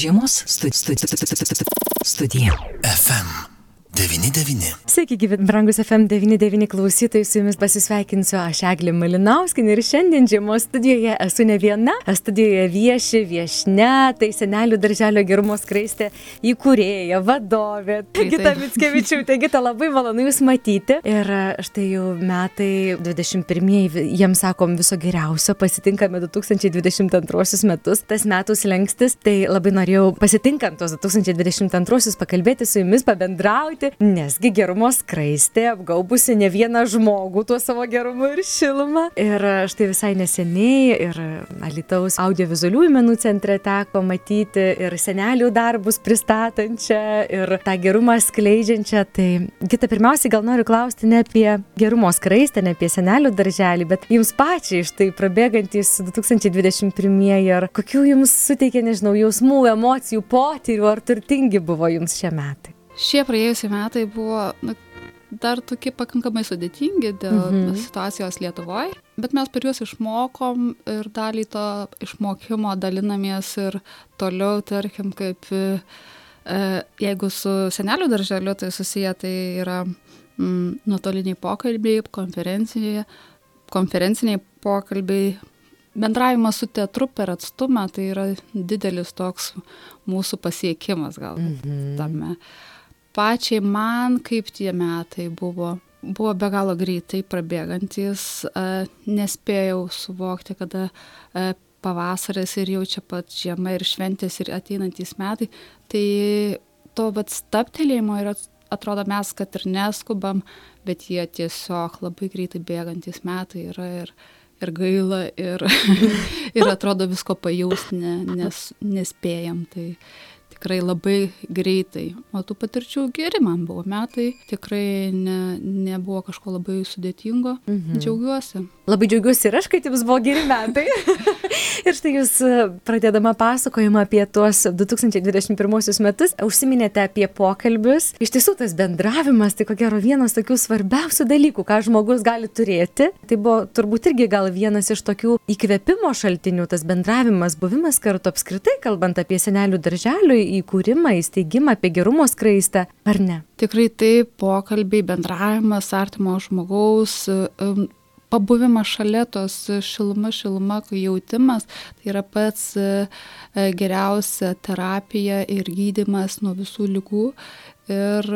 Žiemos studi studi studi studija. FM 99. Sveiki, gyvi, brangus FM99 klausytojai, su jumis pasisveikinsiu aš Eglė Malinauskinė ir šiandien žiemos studijoje esu ne viena, studijoje vieši viešne, tai senelių darželio gerumo skraistė įkūrėja, vadovė, Gita Mitskevičiūtė, Gita labai malonu Jūs matyti. Ir štai jau metai 21, jiems sakom viso geriausio, pasitinkame 2022 metus, tas metų slengstis, tai labai norėjau pasitinkant tos 2022 pakalbėti su Jumis, pabendrauti pasidžiaugti, nesgi gerumo skraistė apgaubusi ne vieną žmogų tuo savo gerumu ir šilumą. Ir štai visai neseniai ir Alitaus audiovizualiųjų menų centre teko matyti ir senelių darbus pristatančią ir tą gerumą skleidžiančią. Tai kita pirmiausiai gal noriu klausti ne apie gerumo skraistę, ne apie senelių darželį, bet jums pačiai štai prabėgantis 2021 ir kokių jums suteikė, nežinau, jausmų, emocijų, potyrių, ar turtingi buvo jums šie metai? Šie praėjusie metai buvo nu, dar tokie pakankamai sudėtingi dėl mhm. situacijos Lietuvoje, bet mes per juos išmokom ir dalį to išmokimo dalinamės ir toliau, tarkim, kaip e, jeigu su senelių darželiu tai susiję, tai yra mm, nuotoliniai pokalbiai, konferenciniai, konferenciniai pokalbiai, bendravimas su teatru per atstumą, tai yra didelis toks mūsų pasiekimas gal mhm. tame pačiai man kaip tie metai buvo. Buvo be galo greitai prabėgantys nespėjau suvokti kada pavasaris ir jau čia pat žiema ir šventės ir ateinantys metai. Tai to vat stabtelėjimo ir atrodo mes kad ir neskubam bet jie tiesiog labai greitai bėgantys metai yra ir ir gaila ir ir atrodo visko pajaust ne nes nespėjam. Tai tikrai labai greitai. O tų patirčių geri man buvo. Metai tikrai ne nebuvo kažko labai sudėtingo. Mhm. džiaugiuosi. Labai džiaugiuosi ir aš kad jums buvo geri metai. Ir štai jūs pradėdama pasakojimą apie tuos 2021 metus užsiminėte apie pokalbius. Iš tiesų tas bendravimas tai ko gero vienas tokių svarbiausių dalykų ką žmogus gali turėti. Tai buvo turbūt irgi gal vienas iš tokių įkvėpimo šaltinių tas bendravimas buvimas kartu apskritai kalbant apie senelių darželių įkūrimą, įsteigimą, apie gerumo skraistę, ar ne? Tikrai taip, pokalbiai, bendravimas, artimo žmogaus, pabuvimas šalia tos šiluma, šiluma, jautimas, tai yra pats e, geriausia terapija ir gydimas nuo visų lygų. Ir,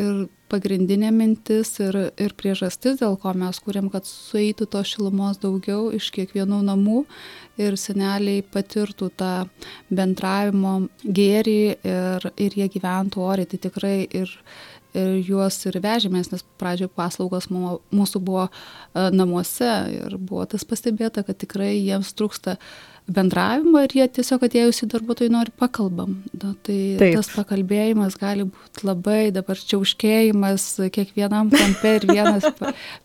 ir pagrindinė mintis ir, ir priežastis, dėl ko mes kūrėm, kad sueitų tos šilumos daugiau iš kiekvienų namų ir seneliai patirtų tą bendravimo gėrį ir, ir jie gyventų oriai. Tai tikrai ir, ir juos ir vežėmės, nes pradžioje paslaugos mūsų buvo e, namuose ir buvo tas pastebėta, kad tikrai jiems trūksta bendravimo ir jie tiesiog atėjus į darbuotojų nori pakalbam. Na, tai Taip. tas pakalbėjimas gali būti labai dabar čiauškėjimas kiekvienam kampe ir vienas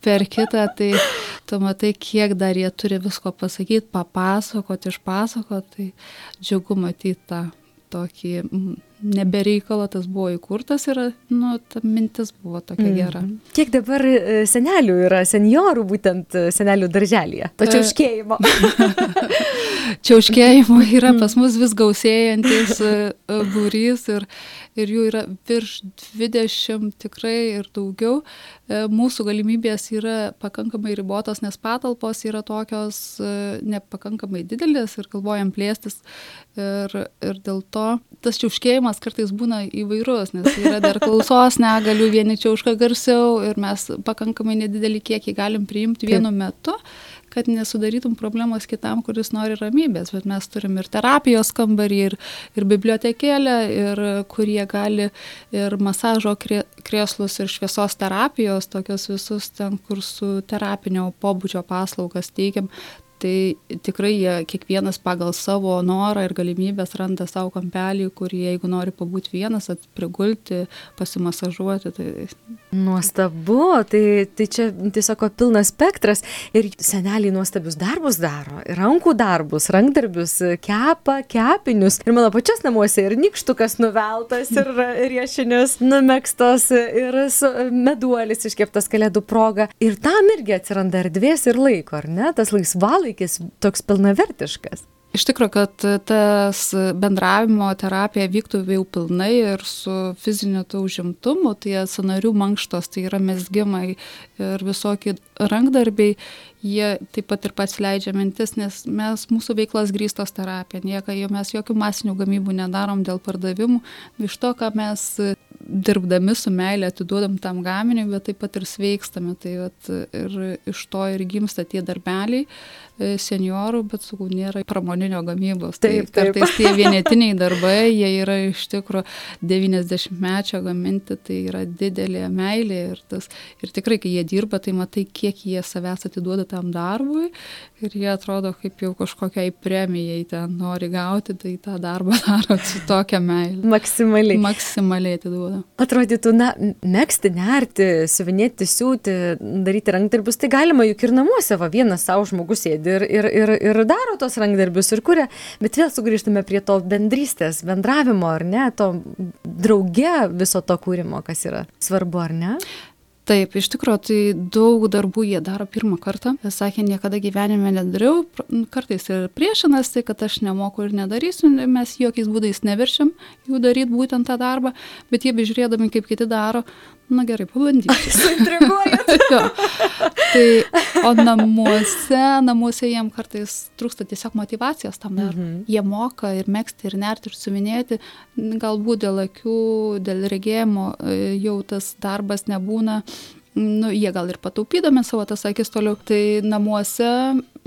per kitą, tai tu matai, kiek dar jie turi visko pasakyti, papasakoti, išpasakoti, tai džiugu matyti tą tokį nebereikalo tas buvo įkurtas ir, nu, ta mintis buvo tokia mm. gera. Kiek dabar e, senelių yra, seniorų būtent e, senelių darželėje? To čiauškėjimo. čiauškėjimo yra pas mus vis gausėjantis e, būrys ir, ir jų yra virš 20 tikrai ir daugiau. Mūsų galimybės yra pakankamai ribotos, nes patalpos yra tokios nepakankamai didelės ir galvojam plėstis. Ir, ir dėl to tas čiauškėjimas kartais būna įvairus, nes yra dar klausos negalių, vieni čiauška garsiau ir mes pakankamai nedidelį kiekį galim priimti vienu metu kad nesudarytum problemos kitam, kuris nori ramybės, bet mes turim ir terapijos kambarį, ir, ir bibliotekėlę, ir kurie gali ir masažo krėslus, ir šviesos terapijos, tokios visus ten, kur su terapinio pobūdžio paslaugas teikiam, tai tikrai jie kiekvienas pagal savo norą ir galimybes randa sau kampelį, kur jeigu nori pabūti vienas, prigulti, pasimasažuoti. Tai... Nuostabu, tai, tai čia tiesiog pilnas spektras ir seneliai nuostabius darbus daro, ir rankų darbus, rankdarbius, kepa, kepinius. Ir mano pačias namuose ir nikštukas nuveltas, ir riešinius numėgstos, ir meduolis iškeptas kalėdų proga. Ir tam irgi atsiranda erdvės ir laiko, ar ne? Tas laisvalas laisvalaikis toks pilnavertiškas. iš tikrųjų, kad tas bendravimo terapija vyktų jau pilnai ir su fiziniu to užimtumu, tai sanarių mankštos, tai yra mesgimai ir visokie rankdarbiai, jie taip pat ir pats leidžia mintis, nes mes, mūsų veiklas grįstos terapija, nieka, mes jokių masinių gamybų nedarom dėl pardavimų, iš to, ką mes dirbdami su meilė atiduodam tam gaminiui, bet taip pat ir sveikstame. Tai vat, ir iš to ir gimsta tie darbeliai seniorų, bet sakau, nėra pramoninio gamybos. Taip, tai kartais tie vienetiniai darbai, jie yra iš tikrųjų 90-mečio gaminti, tai yra didelė meilė ir, tas, ir tikrai, kai jie dirba, tai matai, kiek jie savęs atiduoda tam darbui ir jie atrodo kaip jau kažkokiai premijai ten nori gauti, tai tą darbą daro su tokia meilė. Maksimaliai. Maksimaliai atiduoda. Atrodytų, na, mėgsti, nerti, siuvinėti, siūti, daryti rankdarbius, tai galima juk ir namuose, va vienas savo žmogus sėdi ir, ir, ir, ir daro tos rankdarbius ir kuria, bet vėl sugrįžtame prie to bendrystės, bendravimo, ar ne, to drauge viso to kūrimo, kas yra svarbu, ar ne? Taip, iš tikrųjų, tai daug darbų jie daro pirmą kartą. Sakė, niekada gyvenime nedariau, kartais ir priešinasi, kad aš nemoku ir nedarysiu, mes jokiais būdais neverčiam jų daryti būtent tą darbą, bet jie bežiūrėdami, kaip kiti daro, na gerai, pabandysiu. Suintriguoju. tai, o namuose, namuose jiem kartais trūksta tiesiog motivacijos tam dar. Mhm. Jie moka ir mėgsti, ir nerti, ir suvinėti, galbūt dėl akių, dėl regėjimo e, jau tas darbas nebūna nu, jie gal ir pataupydami savo tas akis toliau, tai namuose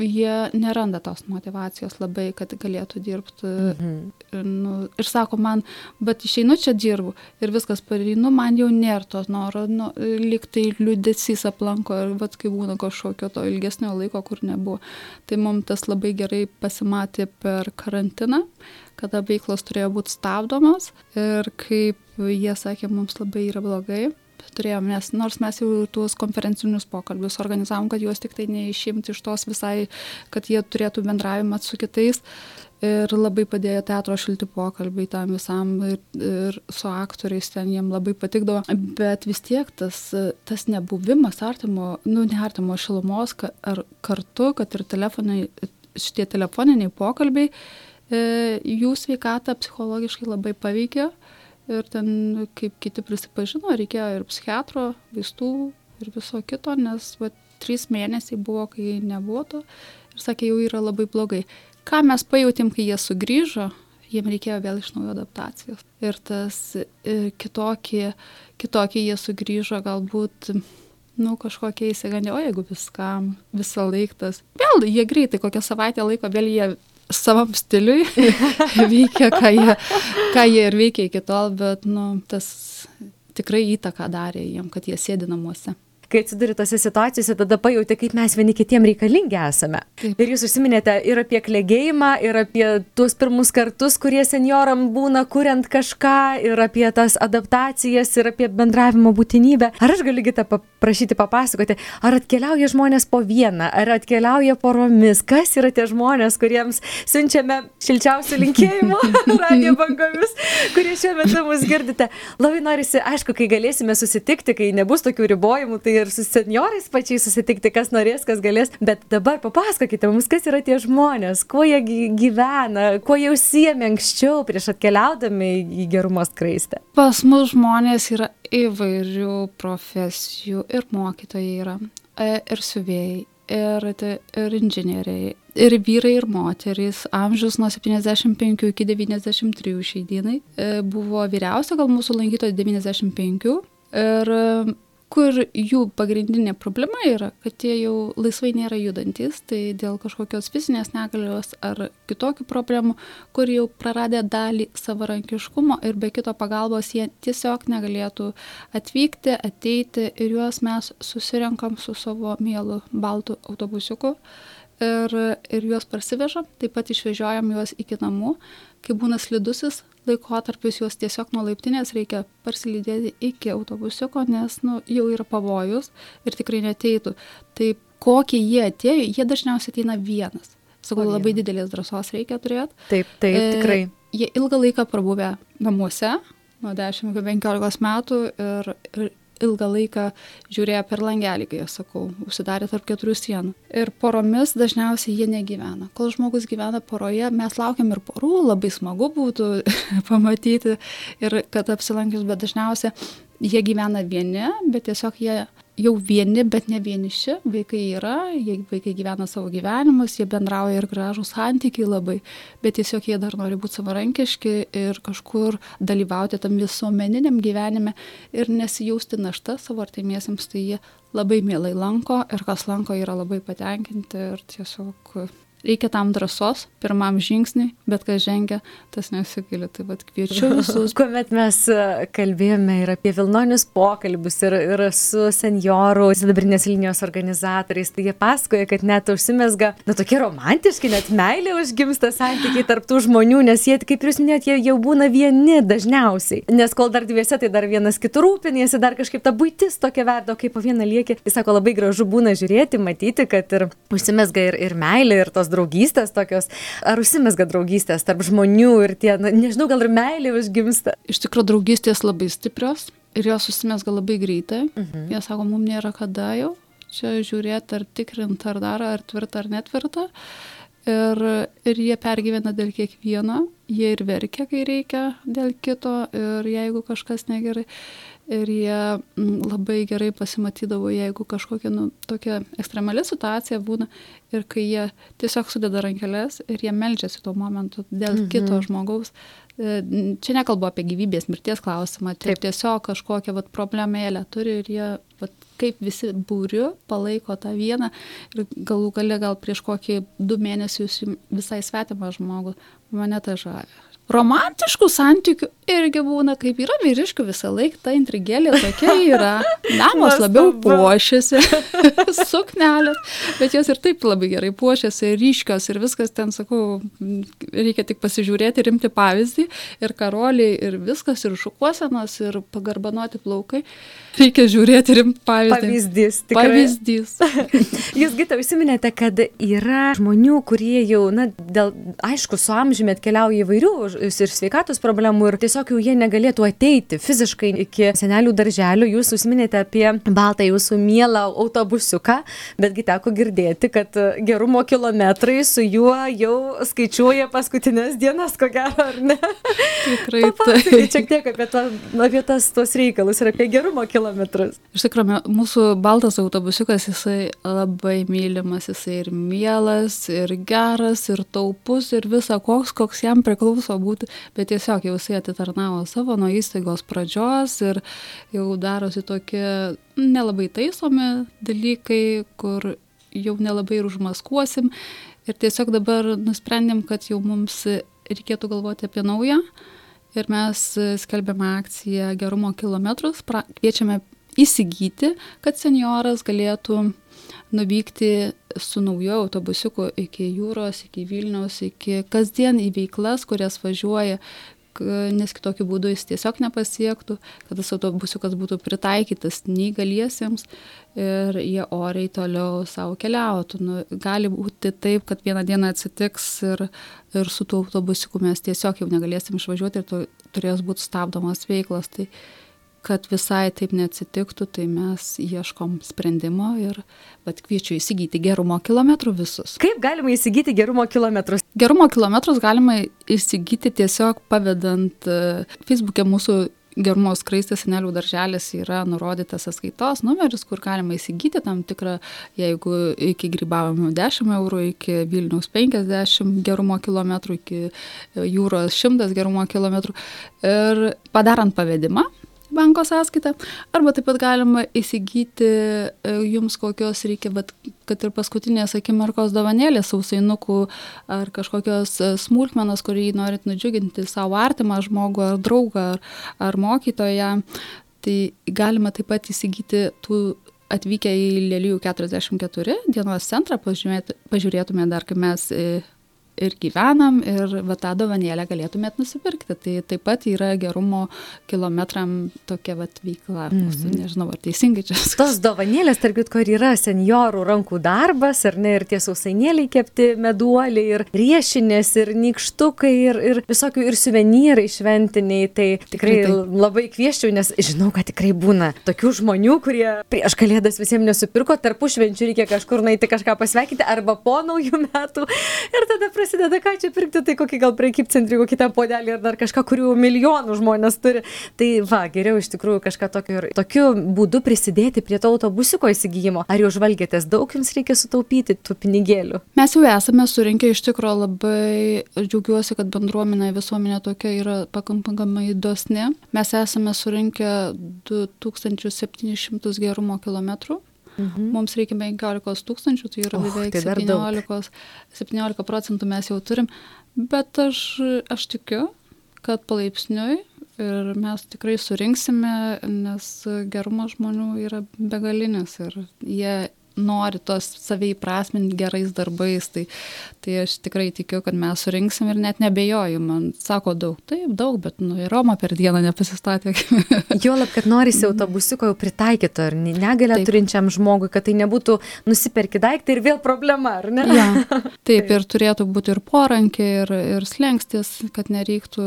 jie neranda tos motivacijos labai, kad galėtų dirbti. Mhm. Nu, ir sako man, bet išeinu čia dirbu ir viskas pareinu, man jau nėra to noro, nu, liktai liūdėsys aplanko ir vat kai būna kažkokio to ilgesnio laiko, kur nebuvo. Tai mums tas labai gerai pasimatė per karantiną kada veiklos turėjo būti stabdomos ir kaip jie sakė, mums labai yra blogai, turėjom, nes nors mes jau tuos konferencinius pokalbius organizavom, kad juos tik tai neišimti iš tos visai, kad jie turėtų bendravimą su kitais. Ir labai padėjo teatro šilti pokalbiai tam visam ir, ir su aktoriais ten jiem labai patikdavo. Bet vis tiek tas, tas nebuvimas artimo, nu, neartimo šilumos ar kartu, kad ir telefonai, šitie telefoniniai pokalbiai, e, jų sveikatą psichologiškai labai paveikia ir ten, kaip kiti prisipažino, reikėjo ir psichiatro, vaistų ir viso kito, nes va, trys mėnesiai buvo, kai nebuvo to ir sakė, jau yra labai blogai. Ką mes pajutėm, kai jie sugrįžo, jiem reikėjo vėl iš naujo adaptacijos. Ir tas ir kitokie, kitokie jie sugrįžo galbūt nu, kažkokie įsigandė, o jeigu viskam, visą laiktas. Vėl jie greitai, kokią savaitę laiko, vėl jie savam stiliui veikia, ką jie, ką jie ir veikia iki tol, bet nu, tas tikrai įtaką darė jiem, kad jie sėdi namuose kai atsiduri tose situacijose, tada pajauti, kaip mes vieni kitiem reikalingi esame. Taip. Ir jūs užsiminėte ir apie klegėjimą, ir apie tuos pirmus kartus, kurie senioram būna, kuriant kažką, ir apie tas adaptacijas, ir apie bendravimo būtinybę. Ar aš galiu kitą paprašyti papasakoti, ar atkeliauja žmonės po vieną, ar atkeliauja poromis, kas yra tie žmonės, kuriems siunčiame šilčiausių linkėjimų radio bangomis, kurie šiuo metu mus girdite. Labai norisi, aišku, kai galėsime susitikti, kai nebus tokių ribojimų, tai ir su seniorais pačiais susitikti, kas norės, kas galės. Bet dabar papasakokite mums, kas yra tie žmonės, kuo jie gyvena, kuo jie užsiemė anksčiau prieš atkeliaudami į gerumo skraistę. Pas mus žmonės yra įvairių profesijų ir mokytojai yra, e, ir siuvėjai, ir, ir inžinieriai, ir vyrai, ir moterys, amžius nuo 75 iki 93 šiai dienai. E, buvo vyriausio, gal mūsų lankytojo 95. Ir kur jų pagrindinė problema yra, kad jie jau laisvai nėra judantys, tai dėl kažkokios fizinės negalios ar kitokių problemų, kur jau praradę dalį savarankiškumo ir be kito pagalbos jie tiesiog negalėtų atvykti, ateiti ir juos mes susirenkam su savo mielu baltu autobusiuku ir, ir juos parsivežam, taip pat išvežiojam juos iki namų, kai būna slidusis laikotarpis juos tiesiog nuo laiptinės reikia parsilydėti iki autobusiuko, nes nu, jau yra pavojus ir tikrai neteitų. Tai kokie jie atėjo, jie dažniausiai ateina vienas. Sakau, labai didelės drąsos reikia turėti. Taip, taip, e, tikrai. Jie ilgą laiką prabuvę namuose, nuo 10 iki 15 metų ir, ir ilgą laiką žiūrėjo per langelį, kai aš sakau, užsidarė tarp keturių sienų. Ir poromis dažniausiai jie negyvena. Kol žmogus gyvena poroje, mes laukiam ir porų, labai smagu būtų pamatyti ir kad apsilankius, bet dažniausiai jie gyvena vieni, bet tiesiog jie jau vieni, bet ne vieniši, vaikai yra, jie, vaikai gyvena savo gyvenimus, jie bendrauja ir gražų santykiai labai, bet tiesiog jie dar nori būti savarankiški ir kažkur dalyvauti tam visuomeniniam gyvenime ir nesijausti našta savo artimiesiems, tai jie labai mielai lanko ir kas lanko yra labai patenkinti ir tiesiog reikia tam drąsos pirmam žingsniui, bet kas žengia, tas nesigaili. Tai vad kviečiu visus. Kuomet mes e, kalbėjome ir apie Vilnonius pokalbius, ir, ir su senjorų sidabrinės linijos organizatoriais, tai jie pasakoja, kad net užsimesga, na tokie romantiški, net meilė užgimsta santykiai tarptų žmonių, nes jie, kaip jūs minėjote, jie jau būna vieni dažniausiai. Nes kol dar dviese, tai dar vienas kitų rūpinėsi, dar kažkaip ta būtis tokia verda, kaip po vieną liekį. Jis sako, labai gražu būna žiūrėti, matyti, kad ir užsimesga ir, ir meilė, ir tos tos draugystės tokios, ar užsimesga draugystės tarp žmonių ir tie, na, nežinau, gal ir meilė užgimsta? Iš tikrųjų, draugystės labai stiprios ir jos užsimesga labai greitai. Mhm. Jie sako, mums nėra kada jau čia žiūrėti, ar tikrinti, ar dar, ar tvirta, ar netvirta. Ir, ir jie pergyvena dėl kiekvieno, jie ir verkia, kai reikia dėl kito, ir jeigu kažkas negerai ir jie mm, labai gerai pasimatydavo, jeigu kažkokia nu, tokia ekstremali situacija būna ir kai jie tiesiog sudeda rankelės ir jie melžiasi tuo momentu dėl mhm. kito žmogaus. E, čia nekalbu apie gyvybės mirties klausimą, tai tiesiog kažkokią vat, problemėlę turi ir jie vat, kaip visi būriu palaiko tą vieną ir galų gale gal prieš kokį du mėnesius visai svetimą žmogų mane tai žavė romantiškų santykių irgi būna, kaip yra vyriškių visą laiką, ta intrigėlė tokia yra. Namas labiau puošiasi, suknelės, bet jos ir taip labai gerai puošiasi, ryškios ir viskas ten, sakau, reikia tik pasižiūrėti, rimti pavyzdį ir karoliai, ir viskas, ir šukuosenos, ir pagarbanoti plaukai. Reikia žiūrėti rimti pavyzdį. Pavyzdys. Tikrai. Pavyzdys. Jūs, Gita, užsiminėte, kad yra žmonių, kurie jau, na, dėl, aišku, su amžiumi atkeliauja įvairių ir sveikatos problemų ir tiesiog jau jie negalėtų ateiti fiziškai iki senelių darželių. Jūs užsiminėte apie baltą jūsų mielą autobusiuką, betgi teko girdėti, kad gerumo kilometrai su juo jau skaičiuoja paskutinės dienas, ko gero, ar ne? Tikrai. Tai šiek tiek apie, to, apie tas tuos reikalus ir apie gerumo kilometrus. Iš tikrųjų, mūsų baltas autobusiukas, jisai labai mylimas, jisai ir mielas, ir geras, ir taupus, ir visa koks, koks jam priklauso būti būti, bet tiesiog jau jisai atitarnavo savo nuo įstaigos pradžios ir jau darosi tokie nelabai taisomi dalykai, kur jau nelabai ir užmaskuosim. Ir tiesiog dabar nusprendėm, kad jau mums reikėtų galvoti apie naują. Ir mes skelbėme akciją gerumo kilometrus, kviečiame įsigyti, kad senioras galėtų nuvykti su nauju autobusiuku iki jūros, iki Vilniaus, iki kasdien į veiklas, kurias važiuoja, nes kitokiu būdu jis tiesiog nepasiektų, kad tas autobusiukas būtų pritaikytas neįgaliesiems ir jie oriai toliau savo keliautų. Nu, gali būti taip, kad vieną dieną atsitiks ir, ir su tuo autobusiuku mes tiesiog jau negalėsim išvažiuoti ir turės būti stabdomas veiklas. Tai kad visai taip neatsitiktų, tai mes ieškom sprendimo ir bet kviečiu įsigyti gerumo kilometrų visus. Kaip galima įsigyti gerumo kilometrus? Gerumo kilometrus galima įsigyti tiesiog pavedant e, Facebook'e mūsų gerumo skraistės senelių darželis yra nurodytas sąskaitos numeris, kur galima įsigyti tam tikrą, jeigu iki grybavimo 10 eurų, iki Vilniaus 50 gerumo kilometrų, iki jūros 100 gerumo kilometrų. Ir padarant pavedimą, banko sąskaitą, arba taip pat galima įsigyti e, jums kokios reikia, bet kad ir paskutinės akimirkos dovanėlės, sausainukų ar kažkokios e, smulkmenos, kurį norit nudžiuginti savo artimą žmogų ar draugą ar, ar mokytoją, tai galima taip pat įsigyti tų atvykę į Lelijų 44 dienos centrą, pažiūrėtume dar, kaip mes e, ir gyvenam, ir va, tą dovanėlę galėtumėt nusipirkti. Tai taip pat yra gerumo kilometram tokia va, veikla. Mm -hmm. Nežinau, ar teisingai čia. Tos dovanėlės, tarp kitko, ir yra seniorų rankų darbas, ar ne, ir tie sausainėliai kepti, meduoliai, ir riešinės, ir nikštukai, ir, ir visokių, ir suvenyrai šventiniai. Tai tikrai tai. labai kvieščiau, nes žinau, kad tikrai būna tokių žmonių, kurie prieš kalėdas visiems nesupirko, tarpu švenčių reikia kažkur naiti kažką pasveikinti, arba po naujų metų. Ir tada prasideda, ką čia pirkti, tai kokį gal prekybcentrį, kokį ten podelį ar dar kažką, kurių milijonų žmonės turi. Tai va, geriau iš tikrųjų kažką tokio ir tokiu būdu prisidėti prie to autobusiko įsigijimo. Ar jau žvalgėtės, daug jums reikia sutaupyti tų pinigėlių? Mes jau esame surinkę iš tikrųjų labai, džiaugiuosi, kad bendruomenė visuomenė tokia yra pakankamai dosni. Mes esame surinkę 2700 gerumo kilometrų. Mhm. Mums reikia 15 tūkstančių, tai yra oh, beveik tai 17, 17 procentų mes jau turim, bet aš, aš tikiu, kad palaipsniui ir mes tikrai surinksime, nes gerumas žmonių yra begalinis ir jie nori tos save įprasminti gerais darbais, tai, tai aš tikrai tikiu, kad mes surinksim ir net nebejoju. Man sako daug, taip, daug, bet nu, ir Roma per dieną nepasistatė. Juolab, kad norisi autobusiko jau pritaikyto ir negalę turinčiam žmogui, kad tai nebūtų nusipirki daiktą ir vėl problema, ar ne? Ja. Taip, taip, ir turėtų būti ir porankiai, ir, ir slengstis, kad nereiktų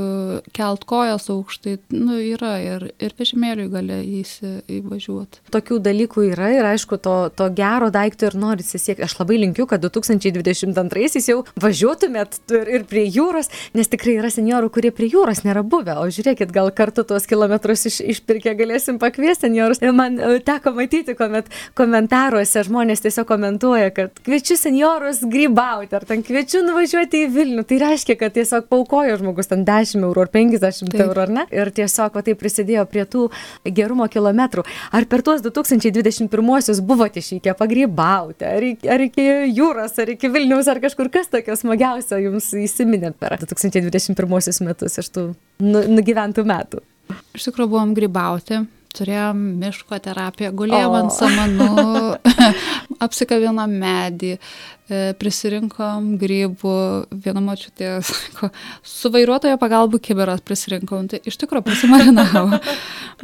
kelt kojas aukštai. Nu, yra ir, ir vežimėliui gali įsi, įvažiuoti. Tokių dalykų yra ir aišku, to, to gero gero daikto ir norisi siekti. Aš labai linkiu, kad 2022 jau važiuotumėt ir, prie jūros, nes tikrai yra seniorų, kurie prie jūros nėra buvę. O žiūrėkit, gal kartu tuos kilometrus iš, išpirkę galėsim pakviesti seniorus. Man e, teko matyti, kuomet komentaruose žmonės tiesiog komentuoja, kad kviečiu seniorus grybauti ar ten kviečiu nuvažiuoti į Vilnių. Tai reiškia, kad tiesiog paukojo žmogus ten 10 eurų ar 50 Taip. eurų, ar ne? Ir tiesiog va, tai prisidėjo prie tų gerumo kilometrų. Ar per tuos 2021 buvote išvykę pagrybauti, ar, ar iki jūros, ar iki Vilniaus, ar kažkur kas tokio smagiausio jums įsiminė per 2021 metus iš tų nu, nugyventų metų? Iš tikrųjų buvom grybauti, turėjom miško terapiją, gulėjom ant samanų, apsikabinom medį, e, prisirinkom grybų, viena močiutė, su vairuotojo pagalbu kiberas prisirinkom, tai iš tikrųjų prisimarinavo.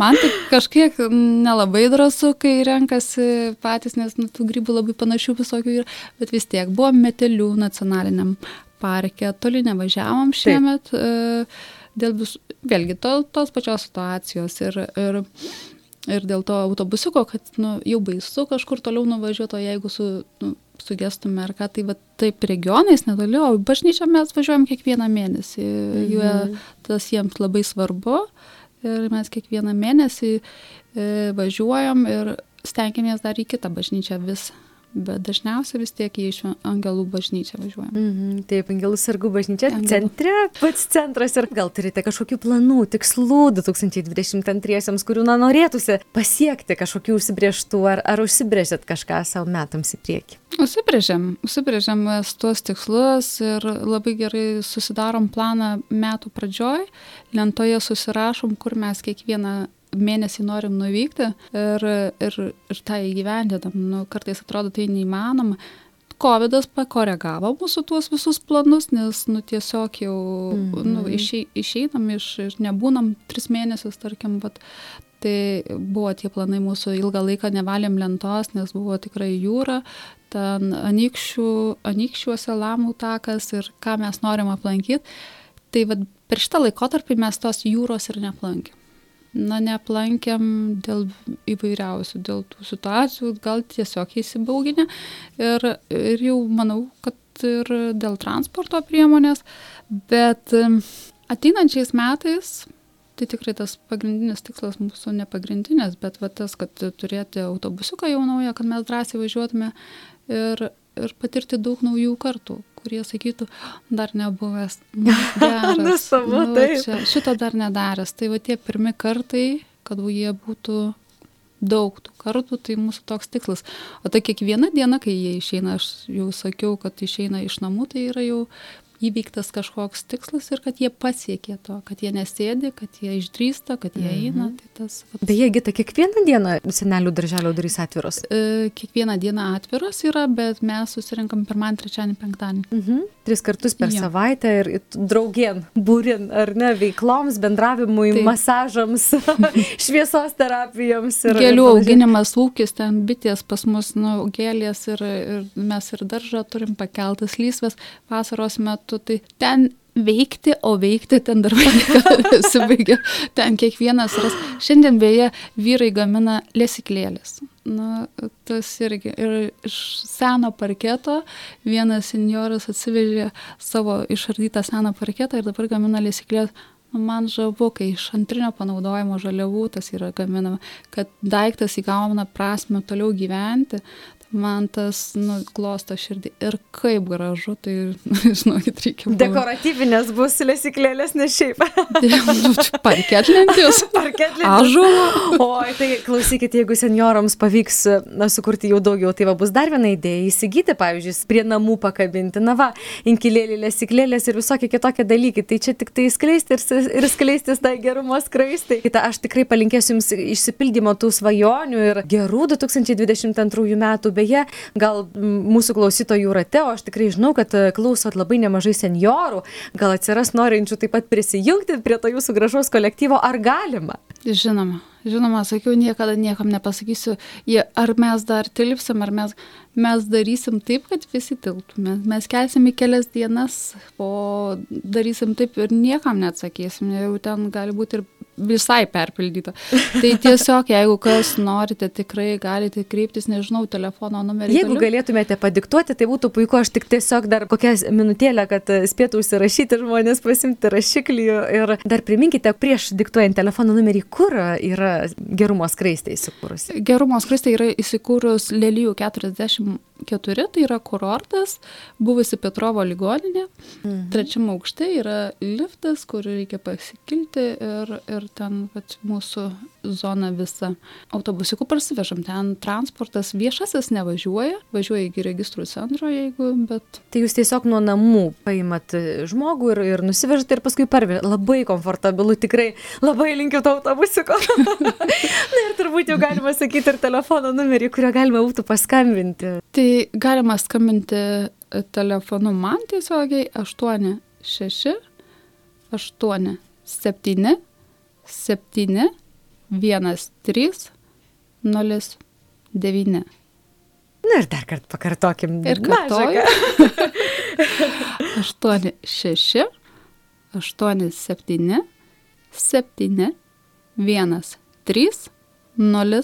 Man tai kažkiek nelabai drąsu, kai renkasi patys, nes nu, tų grybų labai panašių visokių yra, bet vis tiek buvom metelių nacionaliniam parke, toli nevažiavom šiemet. Taip dėl visų, vėlgi to, tos pačios situacijos ir, ir, ir dėl to autobusiuko, kad nu, jau baisu kažkur toliau nuvažiuoti, o jeigu su, nu, sugestume ar ką, tai va, taip regionais netoli, o bažnyčią mes važiuojam kiekvieną mėnesį, mhm. jie, tas jiems labai svarbu ir mes kiekvieną mėnesį e, važiuojam ir stengiamės dar į kitą bažnyčią vis bet dažniausiai vis tiek į Angelų bažnyčią važiuojam. Mm -hmm. Taip, Angelų sargų bažnyčia Angelų. centre, pats centras ir gal turite kažkokių planų, tikslų 2022-iesiams, kurių na, norėtųsi pasiekti kažkokių užsibrieštų, ar, ar užsibrėžėt kažką savo metams į priekį? Užsibrėžėm, užsibrėžėm tuos tikslus ir labai gerai susidarom planą metų pradžioj, lentoje susirašom, kur mes kiekvieną mėnesį norim nuvykti ir, ir, ir tą įgyvendinam. Nu, kartais atrodo tai neįmanoma. Covidas pakoregavo mūsų tuos visus planus, nes nu, tiesiog jau mm -hmm. nu, išei, išeinam iš, iš, nebūnam tris mėnesius, tarkim, bet tai buvo tie planai mūsų ilgą laiką nevalėm lentos, nes buvo tikrai jūra, ten anykščių, anykščiuose lamų takas ir ką mes norim aplankyti. Tai vad per šitą laikotarpį mes tos jūros ir neaplankėm na, neaplankėm dėl įvairiausių, dėl tų situacijų, gal tiesiog įsibauginę. Ir, ir jau manau, kad ir dėl transporto priemonės, bet ateinančiais metais, tai tikrai tas pagrindinis tikslas mūsų ne pagrindinis, bet va tas, kad turėti autobusiuką jau naują, kad mes drąsiai važiuotume ir, ir patirti daug naujų kartų, kurie sakytų, dar nebuvęs. Nu, geras, Nustabu, nu, čia, šito dar nedaręs. Tai va tie pirmi kartai, kad jie būtų daug tų kartų, tai mūsų toks tikslas. O tai kiekviena diena, kai jie išeina, aš jau sakiau, kad išeina iš namų, tai yra jau įveiktas kažkoks tikslas ir kad jie pasiekė to, kad jie nesėdi, kad jie išdrįsta, kad jie eina. Tai tas, vat, Beje, Gita, kiekvieną dieną senelių darželio durys atviros. e, kiekvieną dieną atviros yra, bet mes susirinkam pirmąjį, trečiąjį, penktadienį. Mhm. Tris kartus per Jo. savaitę ir draugien, būrin, ar ne, veikloms, bendravimui, Taip. masažams, šviesos terapijoms. Ir, Gėlių ir auginimas, ūkis, ten bitės pas mus, nu, gėlės ir, ir mes ir daržą turim pakeltas lysves vasaros metu, tai ten veikti, o veikti ten darbai nesibaigia, ten kiekvienas ras. Šiandien beje vyrai gamina lesiklėlės. Na, tas irgi. Ir iš seno parketo vienas senjoras atsivežė savo išardytą seną parketą ir dabar gamina lesiklėlės. Nu, Man žavu, kai iš antrinio panaudojimo žaliavų tas yra gaminama, kad daiktas įgauna prasme toliau gyventi, man tas nu, glosto širdį. Ir kaip gražu, tai, žinokit, reikia. Dekoratyvinės bus lesiklėlės, ne šiaip. Parketlentės. Parketlentės. Ažulo. Oi, tai klausykit, jeigu seniorams pavyks na, sukurti jau daugiau, tai va bus dar viena idėja įsigyti, pavyzdžiui, prie namų pakabinti, na va, inkilėlį, lesiklėlės ir visokie kitokie dalykai. Tai čia tik tai skleisti ir, ir skleistis tą gerumo skraistai. Kita, aš tikrai palinkėsiu Jums išsipildymo tų svajonių ir gerų 2022 metų. Beje, gal mūsų klausytojų rate, o aš tikrai žinau, kad e, klausot labai nemažai seniorų, gal atsiras norinčių taip pat prisijungti prie to Jūsų gražaus kolektyvo, ar galima? Žinoma, žinoma, sakiau, niekada niekam nepasakysiu, jie, ar mes dar tilpsim, ar mes, mes darysim taip, kad visi tilptų. Mes, mes kelsim į kelias dienas, o darysim taip ir niekam neatsakysim, jau ten gali būti ir visai perpildyta. Tai tiesiog, jeigu kas norite, tikrai galite kreiptis, nežinau, telefono numerį. Jeigu galiu. galėtumėte padiktuoti, tai būtų puiku, aš tik tiesiog dar kokią minutėlę, kad spėtų užsirašyti žmonės, pasimti rašiklį ir dar priminkite, prieš diktuojant telefono numerį, kur yra gerumo skraistė įsikūrusi. Gerumo skraistė yra įsikūrus Lelyjų 40 keturi tai yra kurortas, buvusi Petrovo ligoninė, mhm. trečiame aukšte yra liftas, kurį reikia pasikilti ir, ir ten vat, mūsų zona visa. Autobusiukų parsivežam, ten transportas viešasis nevažiuoja, važiuoja iki registrų centro, jeigu, bet Tai jūs tiesiog nuo namų paimat žmogų ir, ir nusivežate ir paskui parvežate. Labai komfortabilu, tikrai labai linkiu to autobusiuko. Na ir turbūt jau galima sakyti ir telefono numerį, kurio galima būtų paskambinti. Tai galima skambinti e, telefonu man tiesiogiai 8 6 8 7 7 1 3 0 9. Na ir dar kartą pakartokim. Ir kartoju. ką. 8 6 8 7 7 1 3 0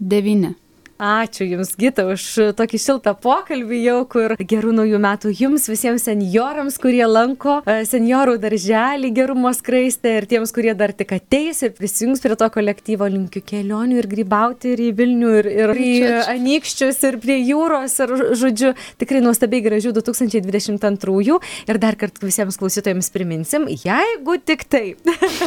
9. Ačiū Jums, Gita, už tokį šiltą pokalbį jau, kur gerų naujų metų Jums visiems seniorams, kurie lanko e, seniorų darželį gerumo skraistę ir tiems, kurie dar tik ateis ir prisijungs prie to kolektyvo, linkiu kelionių ir grybauti ir į Vilnių, ir, ir į Anykščius, ir prie jūros, ir žodžiu, tikrai nuostabiai gražių 2022 ir dar kartą visiems klausytojams priminsim, jeigu tik taip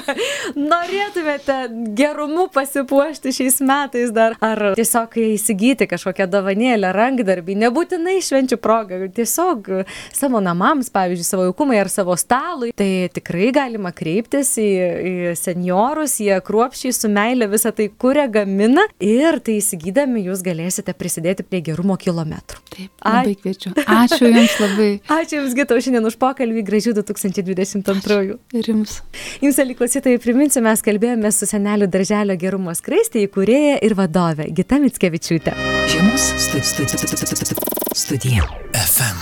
norėtumėte gerumu pasipuošti šiais metais dar, ar tiesiog įsigyti kažkokią dovanėlę, rankdarbį, nebūtinai švenčių progą, tiesiog savo namams, pavyzdžiui, savo jaukumai ar savo stalui, tai tikrai galima kreiptis į, į seniorus, jie kruopščiai su meilė visą tai kuria, gamina ir tai įsigydami jūs galėsite prisidėti prie gerumo kilometrų. Taip, Ai. labai kviečiu. Ačiū Jums labai. Ačiū Jums, Gita, už šiandien už pokalbį, gražių 2022. Ir Jums. Jums, aliklausytojai, priminsiu, mes kalbėjome su senelių darželio gerumo skraistė įkūrėja ir vadovė Gita Mitskevičiūtė. Žiemos stu- stu- stu- stu- stu- stu- studija. FM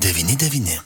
99.